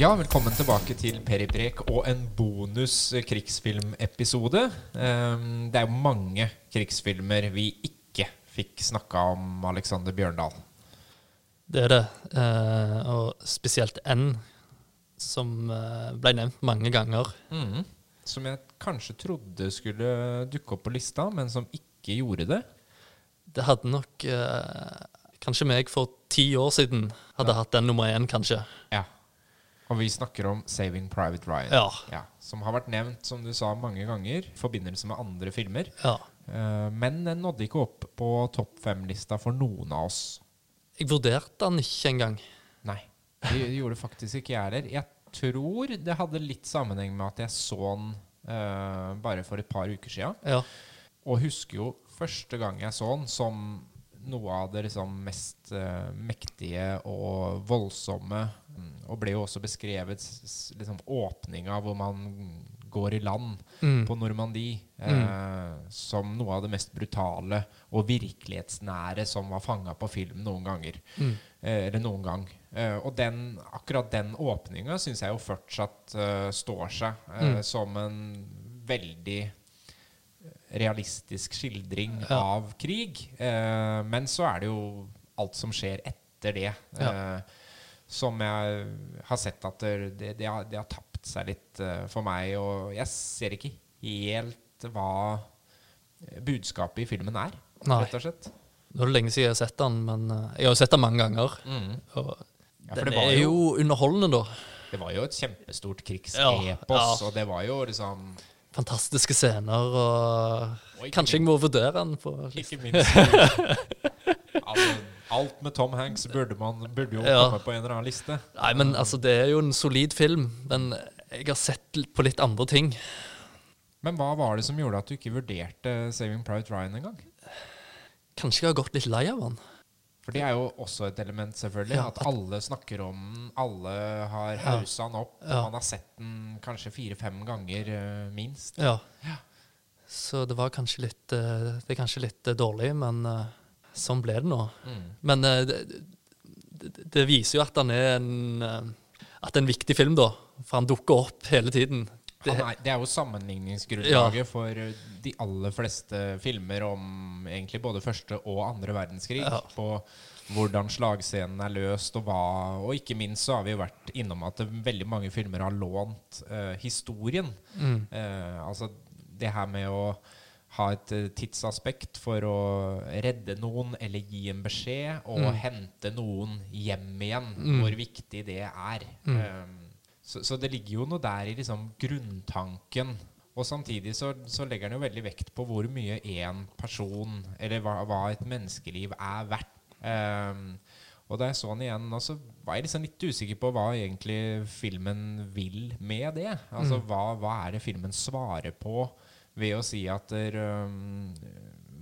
Ja, velkommen tilbake til Periprek og en bonus eh, krigsfilmepisode. Um, det er jo mange krigsfilmer vi ikke fikk snakka om Alexander Bjørndal. Det er det. Eh, og spesielt N, som eh, ble nevnt mange ganger. Mm. Som jeg kanskje trodde skulle dukke opp på lista, men som ikke gjorde det. Det hadde nok Kanskje meg for ti år siden hadde hatt den nummer én, kanskje. Ja. Og vi snakker om Saving Private Ryan. Ja. Ja, som har vært nevnt, som du sa, mange ganger i forbindelse med andre filmer. ja. Eh, men den nådde ikke opp på topp fem-lista for noen av oss. Jeg vurderte den ikke engang. Nei, det gjorde faktisk ikke jeg heller. Jeg tror det hadde litt sammenheng med at jeg så den uh, bare for et par uker sia. Ja. Og husker jo første gang jeg så den som noe av det liksom mest eh, mektige og voldsomme. Mm, Og ble jo også beskrevet liksom åpninga hvor man går i land Mm. på Normandie eh, som noe av det mest brutale og virkelighetsnære som var fanga på film noen ganger. Mm. Eh, eller noen gang. Eh, og den, akkurat den åpninga syns jeg jo fortsatt eh, står seg eh, Mm. som en veldig realistisk skildring Ja. av krig. Eh, men så er det jo alt som skjer etter det, eh, som jeg har sett at det, det, det, har, det har tapt seg litt eh, for meg. Og jeg ser ikke helt hva budskapet i filmen er, Nei. rett og slett. Nå er det lenge siden jeg har sett den, men eh, jeg har sett den mange ganger. Mm. Og Ja, den det er jo- jo underholdende, da. Det var jo et kjempestort Ja, krigsepos, ja. og det var jo liksom Fantastiske scener, og kanskje jeg må vurdere den på Ikke minst altså, Alt med Tom Hanks burde, man, burde jo Ja. komme på en eller annen liste. Nei, men altså, det er jo en solid film, men jeg har sett på litt andre ting. Men hva var det som gjorde at du ikke vurderte Saving Private Ryan engang? Kanskje jeg har gått litt lei av den. For det er jo også et element, selvfølgelig. Ja, at at- alle snakker om den, alle har Ja. den opp. Ja. Man har sett den kanskje fire-fem ganger uh, minst. Ja. Så det var kanskje litt uh, Det er kanskje litt uh, dårlig, men sånn ble det nå. Mm. Men det, det, viser jo at den er en At det er en viktig film, da. For han dukker opp hele tiden. Det, er, det er jo sammenligningsgrunnlaget for eh, de aller fleste filmer om egentlig både første og andre verdenskrig. Ja. På hvordan slagscenen er løst, og hva Og ikke minst så har vi jo vært innom at veldig mange filmer har lånt eh, historien. mm, Eh, altså det her med å ha et eh, tidsaspekt for å redde noen eller gi en beskjed, og Mm. hente noen hjem igjen. Mm. Hvor viktig det er. Mm. Eh, så, så det ligger jo noe der i liksom grunntanken. Og samtidig så, så legger den jo veldig vekt på hvor mye én person, eller hva, hva et menneskeliv er verdt. Um, og da jeg så den igjen, så var jeg liksom litt usikker på hva egentlig filmen vil med det. Altså Mm. hva, hva er det filmen svarer på ved å si at der, um,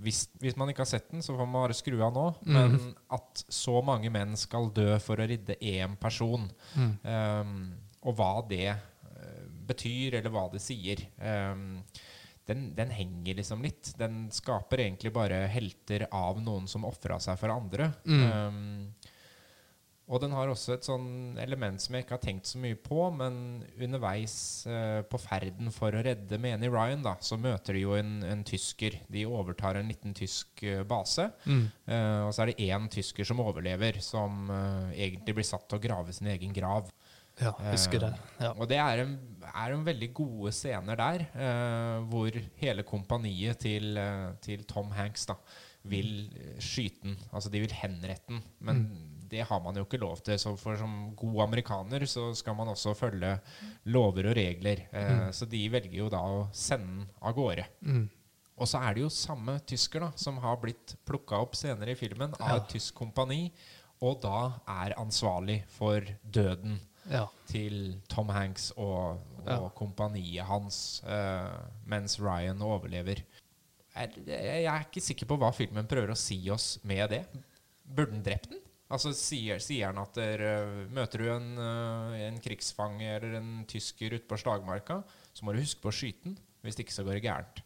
hvis, hvis man ikke har sett den, så får man bare skru av nå. Mm. Men at så mange menn skal dø for å redde én person, mm, øhm, og hva det øh, betyr, eller hva det sier øhm, den, den henger liksom litt. Den skaper egentlig bare helter av noen som ofra seg for andre. Mm. Øhm, og den har også et sånn element som jeg ikke har tenkt så mye på, men underveis eh, på ferden for å redde Meni Ryan, da, så møter de jo en, en tysker. De overtar en liten tysk eh, base. mm, eh, og så er det én tysker som overlever, som eh, egentlig blir satt til å grave sin egen grav. Ja, husker det. Ja. Og det er en, er en veldig gode scener der, eh, hvor hele kompaniet til, eh, til Tom Hanks da, vil eh, skyte den. Altså de vil henrette den. Men det har man jo ikke lov til. Så for som god amerikaner så skal man også følge lover og regler. Eh, Så de velger jo da å sende den av gårde. Mm, Og så er det jo samme tysker da, som har blitt plukka opp senere i filmen av Ja. et tysk kompani, og da er ansvarlig for døden ja. til Tom Hanks og, og Ja. kompaniet hans uh, mens Ryan overlever. Er, jeg er ikke sikker på hva filmen prøver å si oss med det. Burde den drept den? Altså Sier, sier han at der, uh, møter du en, uh, en krigsfange eller en tysker ute på slagmarka, så må du huske på å skyte den. Hvis ikke så går det gærent.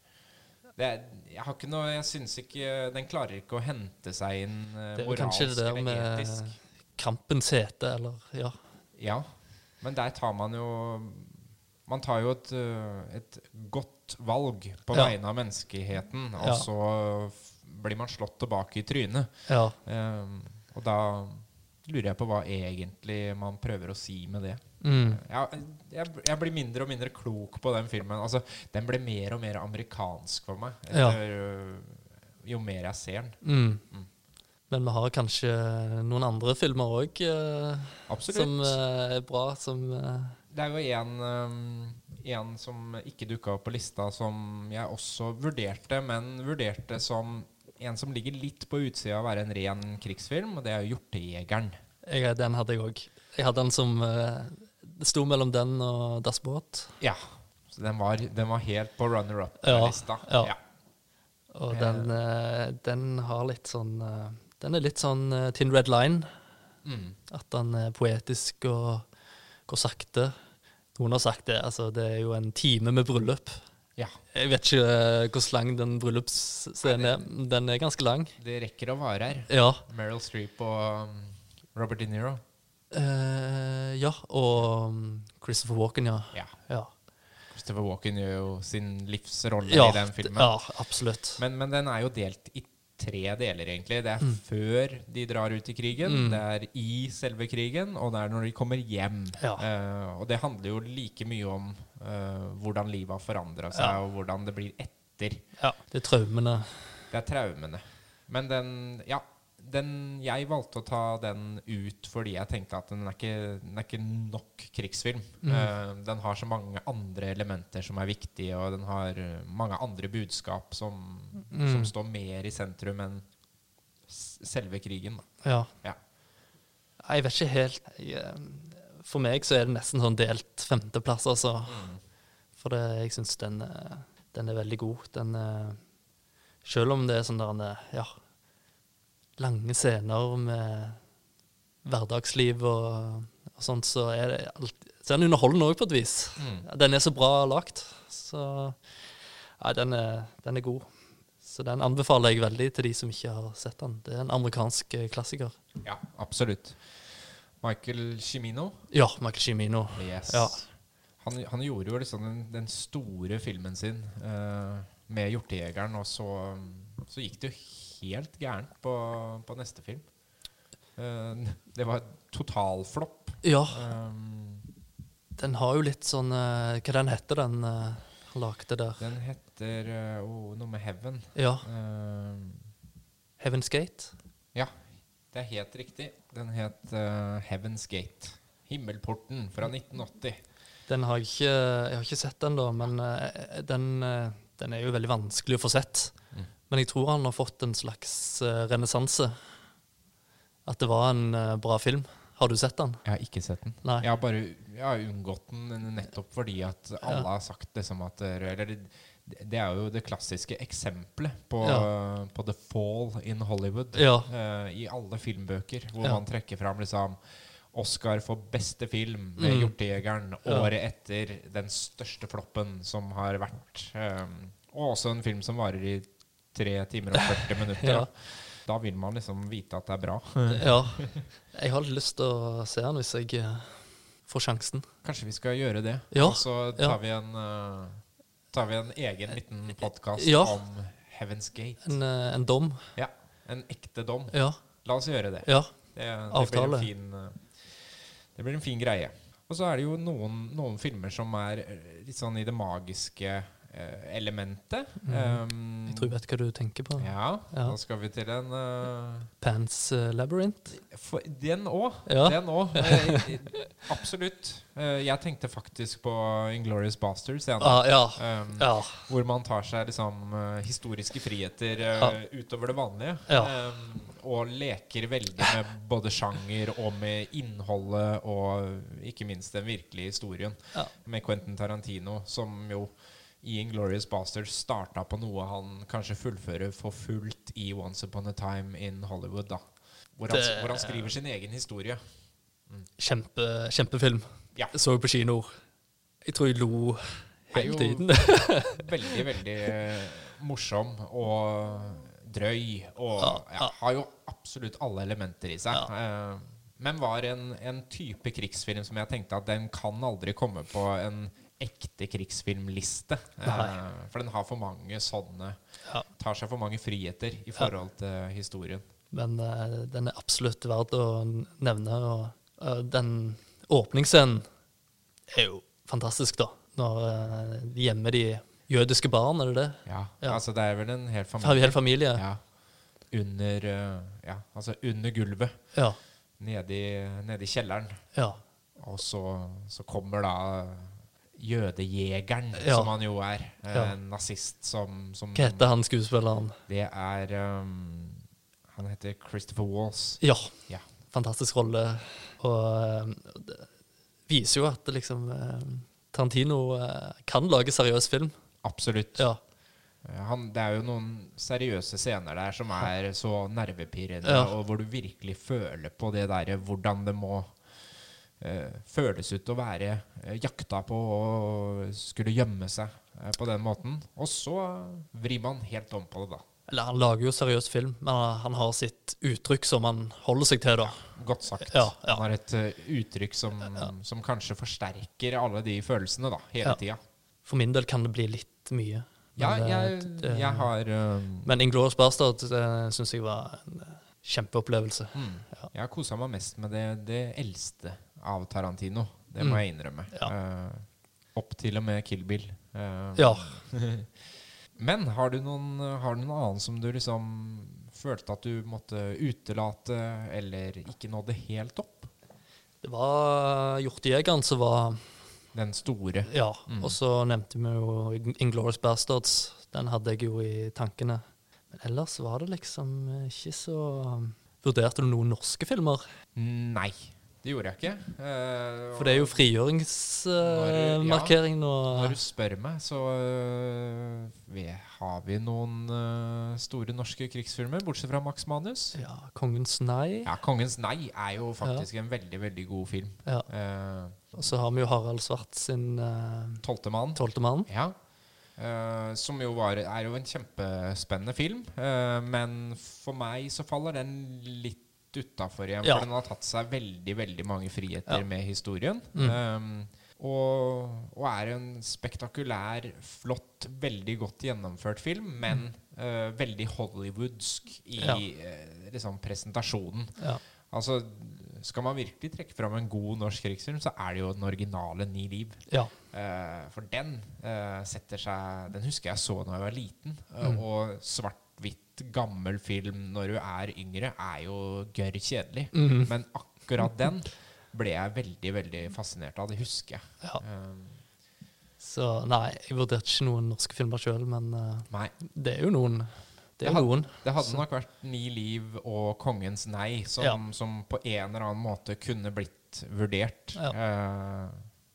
Det, jeg har ikke noe Jeg syns ikke Den klarer ikke å hente seg inn uh, Det det moralsk eller med etisk. kampens hete, eller ja. Ja. Men der tar man jo Man tar jo et, øh, et godt valg på Ja. vegne av menneskeheten, og Ja. så blir man slått tilbake i trynet. Ja. Um, og da lurer jeg på hva egentlig man prøver å si med det. Mm. Ja, jeg, jeg blir mindre og mindre klok på den filmen. Altså, den ble mer og mer amerikansk for meg etter, øh, jo mer jeg ser den. Mm. Mm. Men vi har kanskje noen andre filmer òg uh, som uh, er bra, som uh, Det er jo en, um, en som ikke dukka opp på lista, som jeg også vurderte, men vurderte som en som ligger litt på utsida av å være en ren krigsfilm, og det er jo 'Hjortejegeren'. jeg, Den hadde jeg òg. Jeg hadde den som eh, Det sto mellom den og Das Boot. Ja. Så den var, den var helt på runner-up-lista. ja. Og Eh. den, eh, den har litt sånn eh, Den er litt sånn uh, Tin Red Line. Mm. At den er poetisk og går sakte. Noen har sagt det. altså Det er jo en time med bryllup. ja. Jeg vet ikke uh, hvor lang den bryllupsscenen er. Den er ganske lang. Det rekker å vare her. Ja. Meryl Streep og um, Robert De Niro. Uh, ja. Og um, Christopher Walken, ja. Ja. Ja, Christopher Walken gjør jo sin livsrolle ja, i den filmen. ja absolutt. Men, men den er jo delt i tre deler, egentlig. Det er Mm. før de drar ut i krigen, Mm. det er i selve krigen, og det er når de kommer hjem. Ja. Uh, og det handler jo like mye om uh, hvordan livet har forandra seg, Ja. og hvordan det blir etter. Ja, Det er traumene. Det er traumene. Men den Ja. Den, jeg valgte å ta den ut fordi jeg tenkte at den er ikke, den er ikke nok krigsfilm. Mm. Uh, den har så mange andre elementer som er viktige, og den har eh, mange andre budskap som, Mm. som står mer i sentrum enn selve krigen. Ja. Ja. Jeg vet ikke helt jeg, eh, For meg så er det nesten sånn delt femteplass, altså. Mm. For det, jeg syns den, den er veldig god. Den Selv om det er sånn der ja, lange scener med hverdagsliv og, og sånt, så er det alltid Så er den underholdende òg, på et vis. Mm. Den er så bra lagt. Så ja, den er, den er god. Så den anbefaler jeg veldig til de som ikke har sett den. Det er en amerikansk eh, klassiker. Ja, absolutt. Michael Cimino. Ja, Michael Cimino. Yes. Ja. Han, han gjorde jo liksom den, den store filmen sin uh, med 'Hjortejegeren', og så, så gikk det jo helt gærent på, på neste film. Uh, det var totalflopp. Ja, Um, den har jo litt sånn uh, Hva den heter den uh, lagde der? den heter oh, noe med 'Heaven'. Ja, Heaven's Gate. ja, det er helt riktig. Den het 'Heaven's Gate'. Himmelporten fra 1980. Den har jeg ikke Jeg har ikke sett den, da, men den, den er jo veldig vanskelig å få sett. Men jeg tror han har fått en slags uh, renessanse. At det var en uh, bra film. Har du sett den? Jeg har ikke sett den. Nei. Jeg har bare jeg har unngått den nettopp fordi at alle Ja. har sagt liksom at Eller det, det er jo det klassiske eksempelet på, på The Fall in Hollywood. Ja. Uh, I alle filmbøker hvor Ja. man trekker fram liksom Oscar for beste film med Mm. 'Hjortejegeren' Ja. året etter den største floppen som har vært. Um, og også en film som varer i tre timer og 40 minutter. Ja. da. Da vil man liksom vite at det er bra. ja. Jeg har lyst til å se den hvis jeg eh, får sjansen. Kanskje vi skal gjøre det. Ja, Og så tar, ja. vi en, uh, tar vi en egen liten podkast Ja. om Heaven's Gate. En, eh, en dom. Ja, En ekte dom. Ja. La oss gjøre det. ja. Det, det, blir, en fin, eh, det blir en fin greie. Og så er det jo noen, noen filmer som er eh, litt sånn i det magiske eh, elementet. Um, Mhm. Jeg tror jeg vet hva du tenker på. ja, Ja. da skal vi til en uh, Pants uh, Labyrinth. for, Den òg. Ja. Den òg. absolutt. Uh, jeg tenkte faktisk på Inglorious Bastards. Ah, ja. Um, ja. Hvor man tar seg liksom historiske friheter utover det vanlige. Um, og leker veldig med både sjanger og med innholdet og ikke minst den virkelige historien. Med Quentin Tarantino, som jo i Inglorious Bastards starta på noe han kanskje fullfører for fullt i Once Upon a Time in Hollywood. da Hvor han, Det- hvor han skriver sin egen historie. Kjempe, kjempefilm. Ja. Jeg så på kino. Jeg tror jeg lo hele tiden. veldig, veldig eh, morsom og drøy. Og Ja, ja, ja. har jo absolutt alle elementer i seg. Ja. men var en, en type krigsfilm som jeg tenkte at den kan aldri komme på en ekte krigsfilmliste. Eh, for den har for mange sånne Ja. Tar seg for mange friheter i forhold til historien. Men uh, den er absolutt verdt å nevne. Og uh, den åpningsscenen er jo fantastisk, da. Når uh, de gjemmer de jødiske barn, er det det? Ja, Ja. altså Det er vel en hel familie. Hel familie? Ja. Under, ja, altså under gulvet. Ja. Nede i, nede i kjelleren. ja. Og så, så kommer da jødejegeren, Ja. som han jo er. eh, Ja. En nazist som, som Hva heter han skuespilleren? Det er um, Han heter Christopher Walls. Ja. Ja. Fantastisk rolle. Og eh, det viser jo at det liksom eh, Tarantino eh, kan lage seriøs film. Absolutt. Ja. Eh, Han, det er jo noen seriøse scener der som er så nervepirrende, Ja. og hvor du virkelig føler på det derre hvordan det må føles ut å være eh, jakta på og skulle gjemme seg eh, på den måten. Og så vrir man helt om på det, da. Eller han lager jo seriøs film, men han har sitt uttrykk som han holder seg til, da. Godt sagt. Ja, ja. Han har et eh, uttrykk som, som kanskje forsterker alle de følelsene da, hele Ja. tida. For min del kan det bli litt mye. Ja, Men, eh, jeg, det- jeg har um, Men Inglorious Bastard syns jeg var en eh, kjempeopplevelse. mm, Ja. Jeg har kosa meg mest med det, det eldste av Tarantino. Det Mm. må jeg innrømme. Ja. Uh, opp til og med Kill Bill. Uh, Ja. Men har du, noen, har du noen annen som du liksom følte at du måtte utelate, eller ikke nådde helt opp? Det var Hjortejegeren som var Den store. Ja. Mm. Og så nevnte vi jo Inglorious Bastards. Den hadde jeg jo i tankene. Men ellers var det liksom ikke så Vurderte du noen norske filmer? Nei, det gjorde jeg ikke. Eh, For det er jo frigjøringsmarkering nå. Når du spør meg, så øh, vi, har vi noen uh, store norske krigsfilmer, bortsett fra Max Manus. Ja, Kongens nei. Ja, 'Kongens nei' er jo faktisk en veldig, veldig god film. Ja. Eh, Og så har vi jo Harald Svart sin uh, 'Tolvte mann'. Tolvte mann. Ja. Uh, som jo var, er jo en kjempespennende film. uh, men for meg så faller den litt utafor igjen, Ja. for den har tatt seg veldig veldig mange friheter Ja. med historien. Mm. Um, og, og er en spektakulær, flott, veldig godt gjennomført film, men uh, veldig hollywoodsk i Ja. uh, liksom presentasjonen. Ja. Altså, skal man virkelig trekke fram en god norsk krigsfilm, så er det jo den originale Ni liv. ja. Uh, for den uh, setter seg Den husker jeg så da jeg var liten. Uh, Mm. Og gammel film når du er yngre, er jo gørr kjedelig. Mm. Men akkurat den ble jeg veldig veldig fascinert av. Det husker jeg. ja. Um, Så nei, jeg vurderte ikke noen norske filmer sjøl, men uh, det er jo noen. Det Det had- Det hadde Så- nok vært Ni liv og Kongens nei som, Ja. som på en eller annen måte kunne blitt vurdert. Ja. Eh,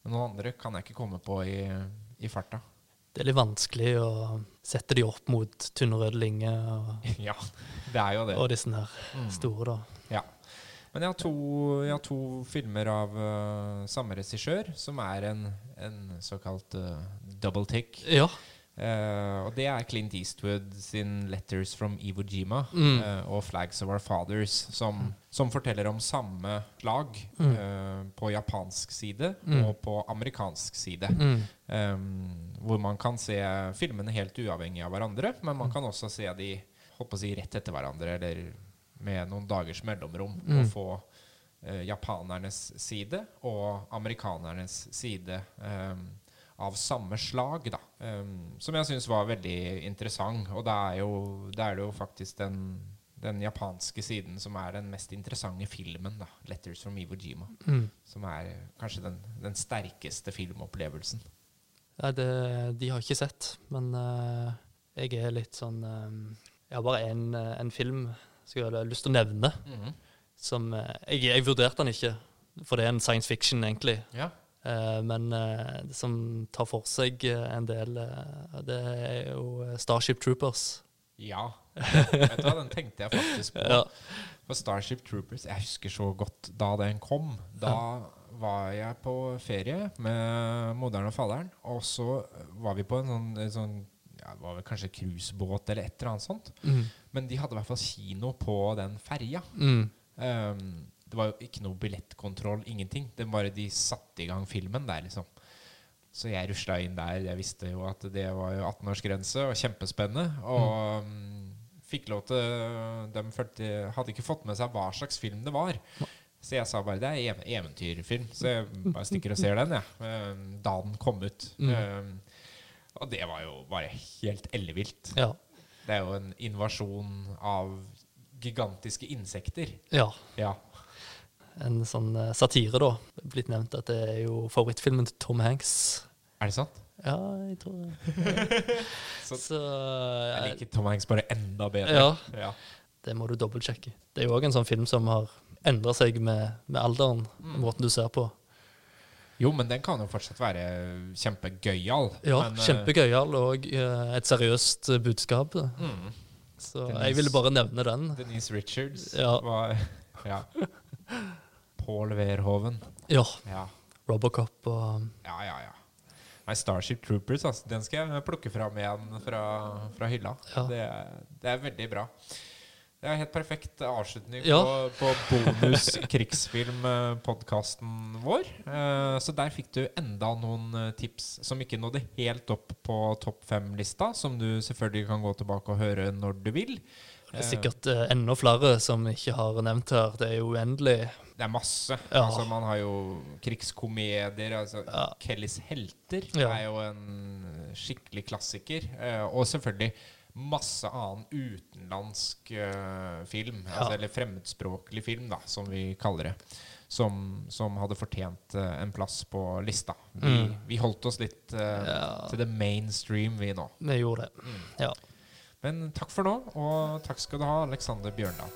men noen andre kan jeg ikke komme på i, i farta. Det er litt vanskelig å sette de opp mot Tynne røde linje og, ja, det er jo det. og disse her Mm. store, da. Ja. Men jeg har to, jeg har to filmer av uh, samme regissør, som er en, en såkalt uh, double tick. Ja. Eh, og det er Clint Eastwood sin 'Letters from Iwo Jima' Mm. uh, og 'Flags of Our Fathers', som, som forteller om samme lag Mm. uh, på japansk side Mm. og på amerikansk side. Mm. Um, hvor man kan se filmene helt uavhengig av hverandre, men man kan også se de si, rett etter hverandre, eller med noen dagers mellomrom, Mm. og få japanernes side og amerikanernes side um, av samme slag, da. Um, som jeg syns var veldig interessant. Og da er jo, det er jo faktisk den, den japanske siden som er den mest interessante filmen, da. 'Letters from Iwo Jima'. Mm. Som er kanskje den, den sterkeste filmopplevelsen. Nei, det, de har ikke sett, men uh, jeg er litt sånn eh, Jeg har bare en, eh, en film som jeg har lyst til å nevne. Som eh, jeg, jeg vurderte den ikke, for det er en science fiction, egentlig. Ja. Eh, men eh, det som tar for seg eh, en del, det er jo Starship Troopers. Ja. Vet du hva, den tenkte jeg faktisk på. Ja. For Starship Troopers Jeg husker så godt da den kom. Da var jeg på ferie med moderen og faderen, og så var vi på en sånn, en sånn ja, det var vel kanskje cruisebåt eller et eller annet sånt. Mm. Men de hadde i hvert fall kino på den ferja. Mm. Um, Det var jo ikke noe billettkontroll, ingenting. Det var bare de satte i gang filmen der, liksom. Så jeg rusla inn der. Jeg visste jo at det var jo 18-årsgrense og kjempespennende. Og mm. fikk lov til De følte, hadde ikke fått med seg hva slags film det var. Så jeg sa bare det er ev- eventyrfilm. Så jeg bare stikker og ser den, jeg. Ja. Da den kom ut. Mm. Eh, Og det var jo bare helt ellevilt. Ja. Det er jo en invasjon av gigantiske insekter. ja. Ja. En sånn eh, satire, da. Blitt nevnt at det er jo favorittfilmen til Tom Hanks. Er det sant? Ja, jeg tror det. Så- Så Jeg eh, liker Tom Hanks bare enda bedre. Ja. Ja. det må du dobbeltsjekke. Det er jo òg en sånn film som har endra seg med, med alderen. Mm. Måten du ser på. Jo, men den kan jo fortsatt være kjempegøyal. Ja, eh, Kjempegøyal og et seriøst budskap. Mm. Så Denise- jeg ville bare nevne den. Denise Richards Ja. var Ja. Paul Werhoven. Ja. Ja. Robocop og ja, ja, ja. Nei, Starship Troopers, altså, den skal jeg plukke fram igjen fra, fra hylla. Ja. Det, det er veldig bra. Det er helt perfekt avslutning Ja. på, på bonus krigsfilm-podkasten vår. Uh, så der fikk du enda noen eh, tips som ikke nådde helt opp på topp fem-lista, som du selvfølgelig kan gå tilbake og høre når du vil. Det er sikkert uh, enda flere som ikke har nevnt her. Det er jo uendelig. Det er masse. Ja. Altså, man har jo krigskomedier. Altså, Ja. Kellys helter Ja. er jo en skikkelig klassiker. Uh, og selvfølgelig masse annen utenlandsk uh, film. Altså, eller fremmedspråklig film, da, som vi kaller det. Som, som hadde fortjent uh, en plass på lista. Vi, Mm. vi holdt oss litt uh, Ja. til det mainstream, vi nå. Vi gjorde det. Ja. Men takk for nå, og takk skal du ha, Alexander Bjørndal.